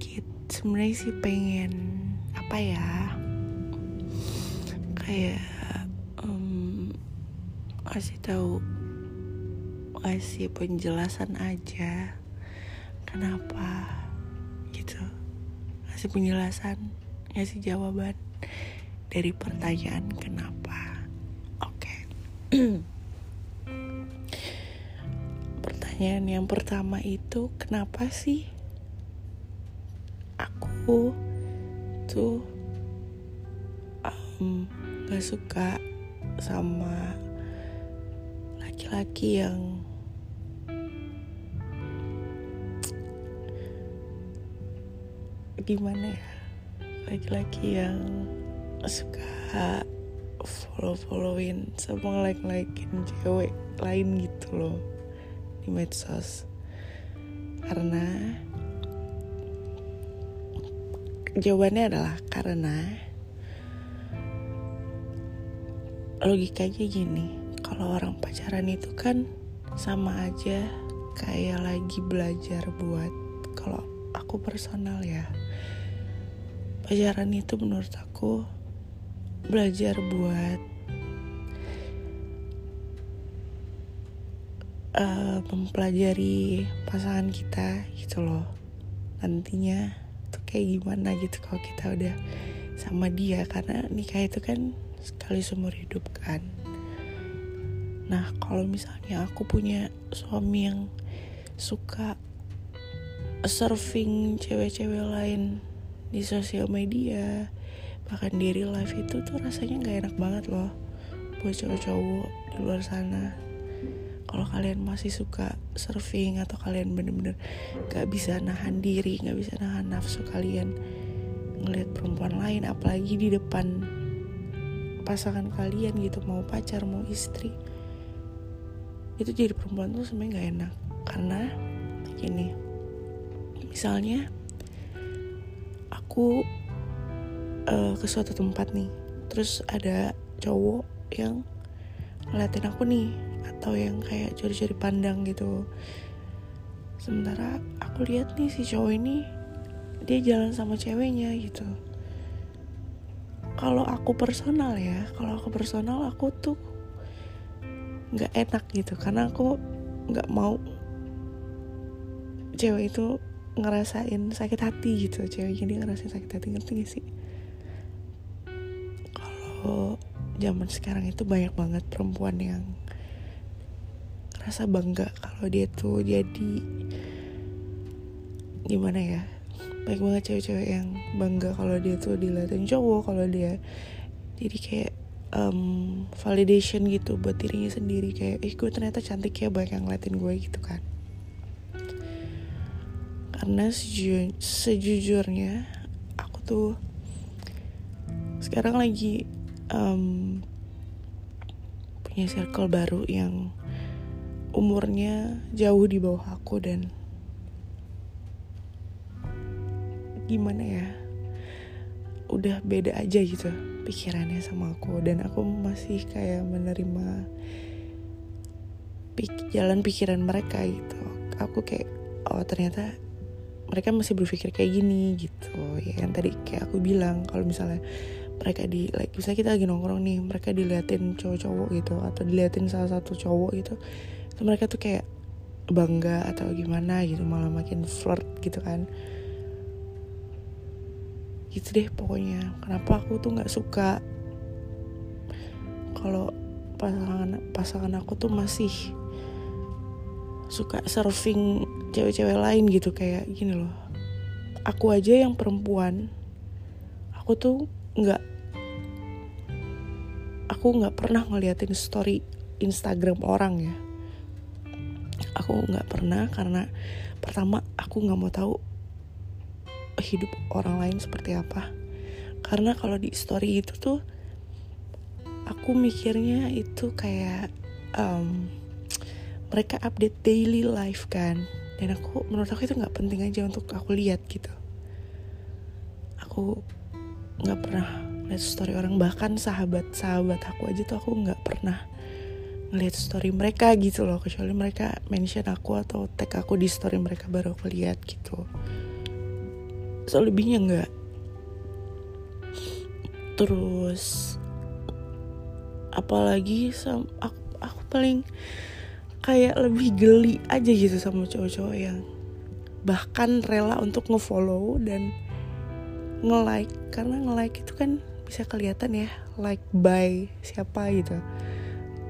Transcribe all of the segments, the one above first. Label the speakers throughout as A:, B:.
A: dikit sebenarnya sih pengen apa ya kayak um, kasih tahu kasih penjelasan aja kenapa gitu. Kasih penjelasan ngasih jawaban dari pertanyaan kenapa. Oke. Okay. pertanyaan yang pertama itu kenapa sih aku tuh um, gak suka sama laki-laki yang gimana ya laki-laki yang suka follow-followin sama like-likein cewek lain gitu loh di medsos. Karena jawabannya adalah karena logikanya gini kalau orang pacaran itu kan sama aja kayak lagi belajar buat kalau aku personal ya pacaran itu menurut aku belajar buat uh, mempelajari pasangan kita gitu loh nantinya kayak gimana gitu kalau kita udah sama dia. Karena nikah itu kan sekali seumur hidup kan. Nah kalau misalnya aku punya suami yang suka surfing cewek-cewek lain di sosial media bahkan di real life itu tuh rasanya nggak enak banget loh buat cowok-cowok di luar sana kalau kalian masih suka surfing atau kalian bener-bener gak bisa nahan diri gak bisa nahan nafsu kalian ngeliat perempuan lain apalagi di depan pasangan kalian gitu mau pacar mau istri itu jadi perempuan tuh sebenarnya gak enak. Karena gini misalnya aku uh, ke suatu tempat nih terus ada cowok yang ngeliatin aku nih atau yang kayak curi-curi pandang gitu. Sementara aku lihat nih si cowok ini dia jalan sama ceweknya gitu. Kalau aku personal ya kalau aku personal aku tuh nggak enak gitu. Karena aku nggak mau cewek itu ngerasain sakit hati gitu. Ceweknya dia ngerasain sakit hati ngerti gak sih? Kalau zaman sekarang itu banyak banget perempuan yang ngerasa bangga kalau dia tuh jadi gimana ya banyak banget cewek-cewek yang bangga kalau dia tuh dilihatin cowok kalau dia jadi kayak um, validation gitu buat dirinya sendiri. Kayak eh gue ternyata cantik ya banyak yang ngeliatin gue gitu kan. Karena seju sejujurnya aku tuh sekarang lagi um, punya circle baru yang umurnya jauh di bawah aku dan gimana ya udah beda aja gitu pikirannya sama aku. Dan aku masih kayak menerima pik jalan pikiran mereka gitu. Aku kayak oh ternyata mereka masih berpikir kayak gini gitu. Ya kan tadi kayak aku bilang kalau misalnya mereka di like misalnya kita lagi nongkrong nih mereka diliatin cowok-cowok gitu atau diliatin salah satu cowok gitu itu mereka tuh kayak bangga atau gimana gitu malah makin flirt gitu kan. Gitu deh pokoknya. Kenapa aku tuh nggak suka? Kalau pasangan pasangan aku tuh masih suka surfing cewek-cewek lain gitu kayak gini loh. Aku aja yang perempuan aku tuh nggak aku nggak pernah ngeliatin story Instagram orang ya aku nggak pernah karena pertama aku nggak mau tahu hidup orang lain seperti apa. Karena kalau di story itu tuh aku mikirnya itu kayak um, mereka update daily life kan. Dan aku menurut aku itu nggak penting aja untuk aku lihat gitu. Aku nggak pernah lihat story orang. Bahkan sahabat sahabat aku aja tuh aku nggak pernah ngeliat story mereka gitu loh. Kecuali mereka mention aku atau tag aku di story mereka baru aku lihat gitu. Selebihnya enggak terus apalagi sam aku, aku paling kayak lebih geli aja gitu sama cowok-cowok yang bahkan rela untuk ngefollow dan nge-like. Karena nge-like itu kan bisa kelihatan ya like by siapa gitu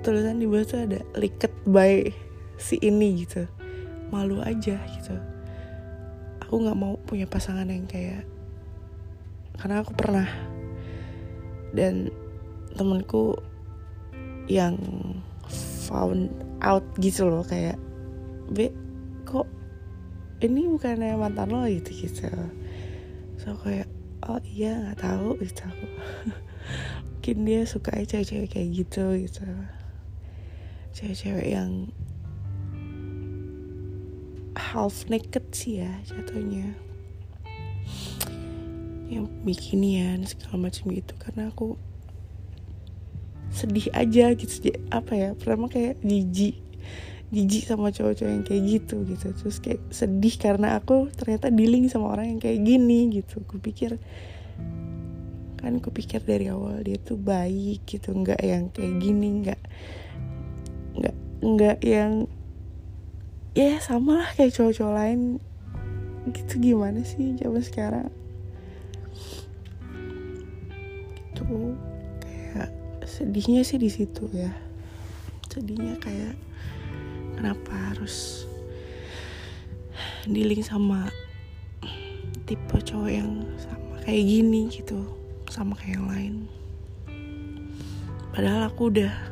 A: tulisan di bawah tuh ada liket by si ini gitu. Malu aja gitu. Aku nggak mau punya pasangan yang kayak karena aku pernah dan temenku yang found out gitu loh kayak be kok ini bukannya mantan lo? Gitu gitu. So kayak oh iya nggak tahu gitu. Aku mungkin dia suka aja cewek-cewek kayak gitu gitu cewek-cewek yang half naked sih ya jatuhnya. Yang bikinian segala macam gitu. Karena aku sedih aja gitu. Apa ya pertama kayak jijik. Jijik sama cowok-cowok yang kayak gitu gitu. Terus kayak sedih karena aku ternyata dealing sama orang yang kayak gini gitu. Aku pikir kan aku pikir dari awal dia tuh baik gitu. Nggak yang kayak gini nggak nggak nggak yang ya sama lah kayak cowok-cowok lain. Gitu gimana sih zaman sekarang? Gitu kayak sedihnya sih di situ ya. Sedihnya kayak kenapa harus dealing sama tipe cowok yang sama kayak gini gitu sama kayak yang lain. Padahal aku udah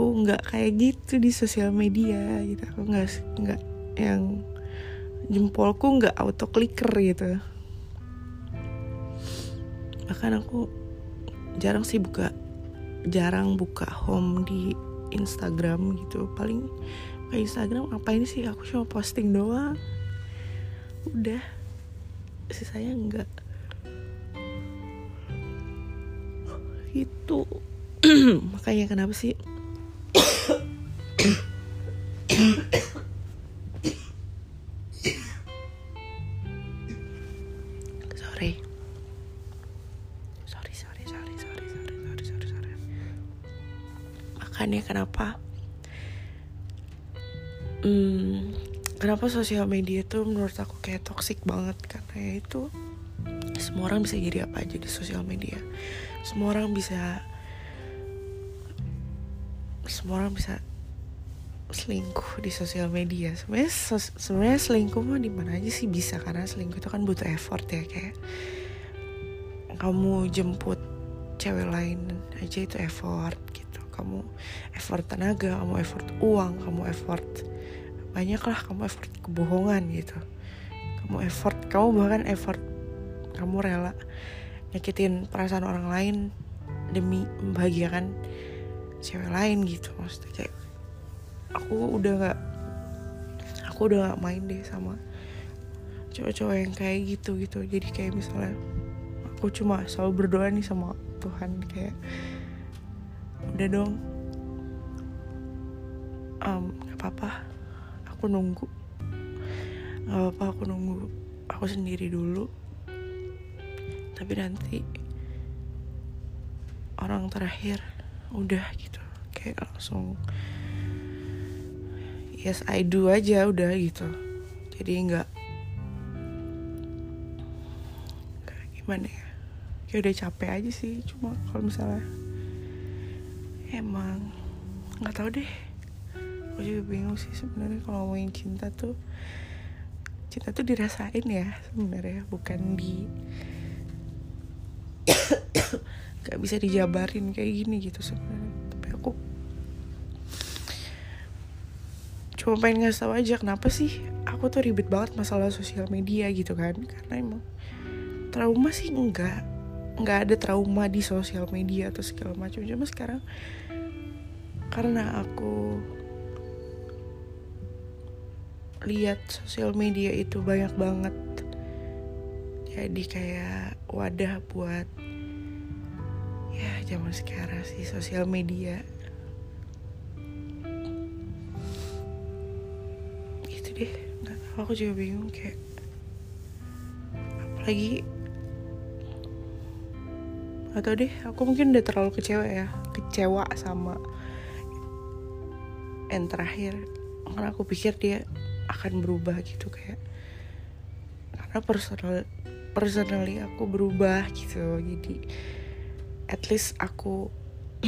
A: aku nggak kayak gitu di sosial media gitu. Aku nggak nggak yang jempolku nggak auto clicker gitu. Bahkan aku jarang sih buka jarang buka home di Instagram gitu. Paling ke Instagram apa ini sih? Aku cuma posting doang. Udah. Sisanya enggak itu makanya kenapa sih sorry. Sorry sorry sorry sorry sorry sorry sorry sorry. Makanya kenapa hmm, kenapa sosial media tuh menurut aku kayak toxic banget? Karena ya itu semua orang bisa jadi apa aja di sosial media. Semua orang bisa semua orang bisa selingkuh di sosial media. Sebenarnya sos- selingkuh mah di mana aja sih bisa karena selingkuh itu kan butuh effort ya kayak kamu jemput cewek lain aja itu effort gitu. Kamu effort tenaga kamu effort uang kamu effort banyak lah kamu effort kebohongan gitu. Kamu effort kamu bahkan effort kamu rela nyakitin perasaan orang lain demi membahagiakan cewek lain gitu maksudnya. Kayak aku udah nggak aku udah nggak main deh sama cowok-cowok yang kayak gitu gitu jadi kayak misalnya aku cuma selalu berdoa nih sama Tuhan kayak udah dong um, gak apa-apa aku nunggu. Gak apa-apa aku nunggu aku sendiri dulu. Tapi nanti orang terakhir udah gitu. Kayak langsung yes I do aja udah gitu. Jadi nggak nggak gimana ya. Kayak udah capek aja sih cuma kalau misalnya emang nggak tahu deh. Aku juga bingung sih sebenarnya kalau ngomongin cinta tuh cinta tuh dirasain ya sebenarnya bukan di gak bisa dijabarin kayak gini gitu sebenarnya tapi aku cuma pengen ngasih tau aja kenapa sih aku tuh ribet banget masalah sosial media gitu kan. Karena emang trauma sih enggak nggak ada trauma di sosial media atau segala macam. Cuma sekarang karena aku lihat sosial media itu banyak banget jadi kayak wadah buat ya zaman sekarang sih sosial media tahu aku juga bingung kayak apalagi atau deh aku mungkin udah terlalu kecewa ya kecewa sama yang terakhir karena aku pikir dia akan berubah gitu kayak karena personal personally aku berubah gitu jadi at least aku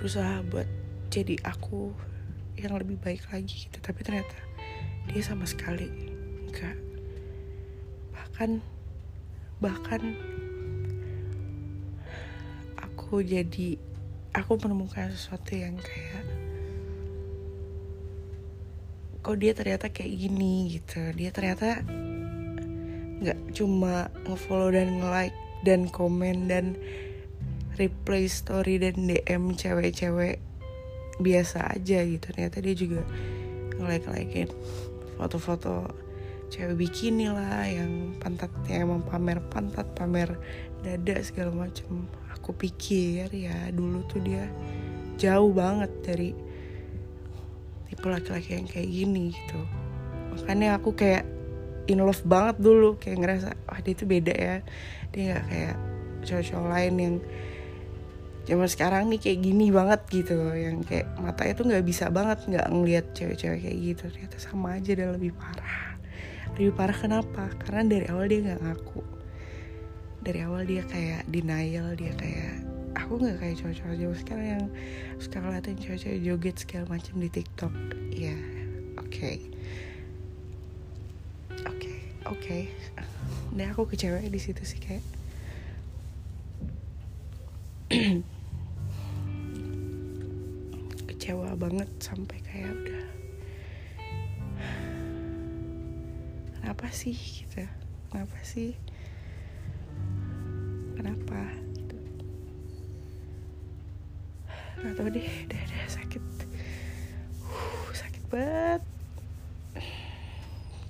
A: berusaha buat jadi aku yang lebih baik lagi gitu. Tapi ternyata dia sama sekali enggak bahkan bahkan aku jadi aku menemukan sesuatu yang kayak kok dia ternyata kayak gini gitu. Dia ternyata nggak cuma ngefollow dan nge-like dan komen dan reply story dan DM cewek-cewek biasa aja gitu. Ternyata dia juga nge-like-likein foto-foto cewek bikini lah yang pantatnya emang pamer pantat pamer dada segala macam aku pikir ya dulu tuh dia jauh banget dari tipe laki-laki yang kayak gini gitu. Makanya aku kayak in love banget dulu kayak ngerasa wah dia itu beda ya. Dia nggak kayak cowok-cowok lain yang zaman sekarang nih kayak gini banget gitu yang kayak matanya tuh nggak bisa banget nggak ngeliat cewek-cewek kayak gitu. Ternyata sama aja dan lebih parah. Lebih parah kenapa? Karena dari awal dia nggak ngaku. Dari awal dia kayak denial dia kayak aku nggak kayak cowok-cowok jauh sekarang yang suka ngeliatin cewek-cewek joget segala macam di TikTok. Ya oke. Okay oke. Okay. dan aku kecewa di situ sih kayak kecewa banget sampai kayak udah kenapa sih? gitu. Kenapa sih? Kenapa? gitu. Nggak tahu deh udah udah sakit. Uh, sakit banget.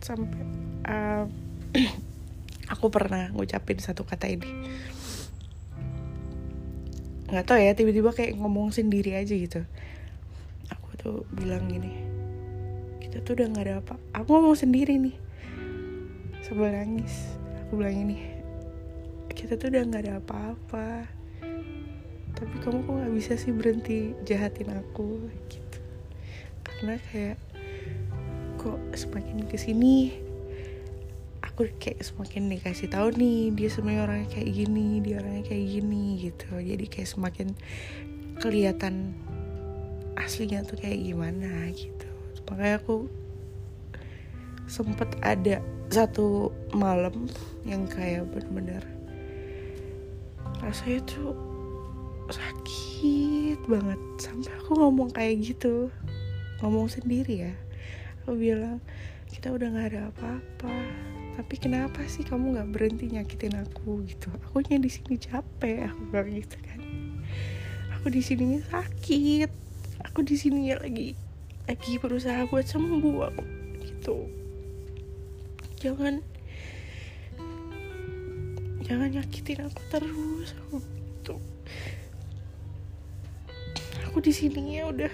A: Sampai uh, aku pernah ngucapin satu kata ini. Nggak tau ya tiba-tiba kayak ngomong sendiri aja gitu tuh bilang gini kita tuh udah nggak ada apa aku ngomong sendiri nih sebelum nangis. Aku bilang ini kita tuh udah nggak ada apa-apa tapi kamu kok nggak bisa sih berhenti jahatin aku? Gitu. Karena kayak kok semakin ke sini aku kayak semakin dikasih tahu nih dia sebenarnya orangnya kayak gini dia orangnya kayak gini gitu. Jadi kayak semakin kelihatan aslinya tuh kayak gimana gitu. Makanya aku sempet ada satu malam yang kayak bener-bener rasanya tuh sakit banget. Sampai aku ngomong kayak gitu ngomong sendiri ya. Aku bilang kita udah nggak ada apa-apa tapi kenapa sih kamu nggak berhenti nyakitin aku? Gitu. Aku nya di sini capek aku bilang gitu kan. Aku di sini sakit aku di sini lagi lagi berusaha buat sembuh aku gitu. Jangan jangan nyakitin aku terus aku gitu. Aku di sini ya udah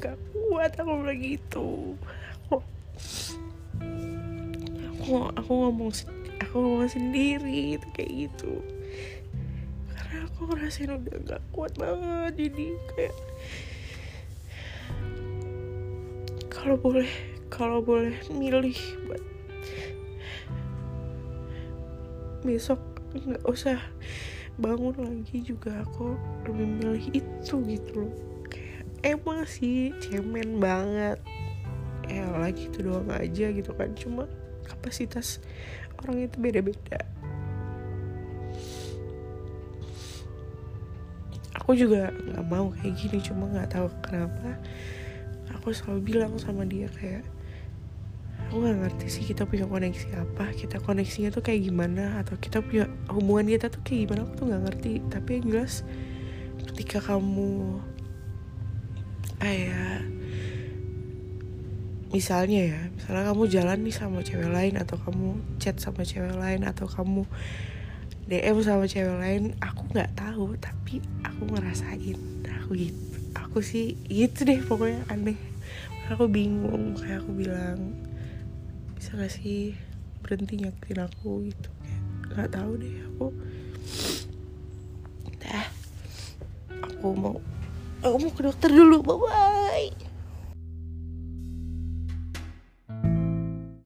A: gak kuat aku lagi itu aku aku ngomong aku ngomong sendiri itu kayak gitu. Karena aku ngerasain udah gak kuat banget jadi kayak kalau boleh kalau boleh milih buat besok nggak usah bangun lagi juga. Aku lebih milih itu gitu loh. Kayak emang sih cemen banget. Ya lagi itu doang aja gitu kan. Cuma kapasitas orang itu beda-beda. Aku juga nggak mau kayak gini. Cuma nggak tahu kenapa aku selalu bilang sama dia kayak aku nggak ngerti sih kita punya koneksi apa kita koneksinya tuh kayak gimana atau kita punya hubungan kita tuh kayak gimana aku tuh nggak ngerti. Tapi yang jelas ketika kamu kayak misalnya ya misalnya kamu jalan nih sama cewek lain atau kamu chat sama cewek lain atau kamu DM sama cewek lain aku nggak tahu tapi aku ngerasain. Aku gitu aku sih gitu deh pokoknya aneh aku bingung kayak aku bilang bisa gak sih berhenti nyakitin aku? Gitu. Nggak tahu deh aku dah aku mau aku mau ke dokter dulu bye bye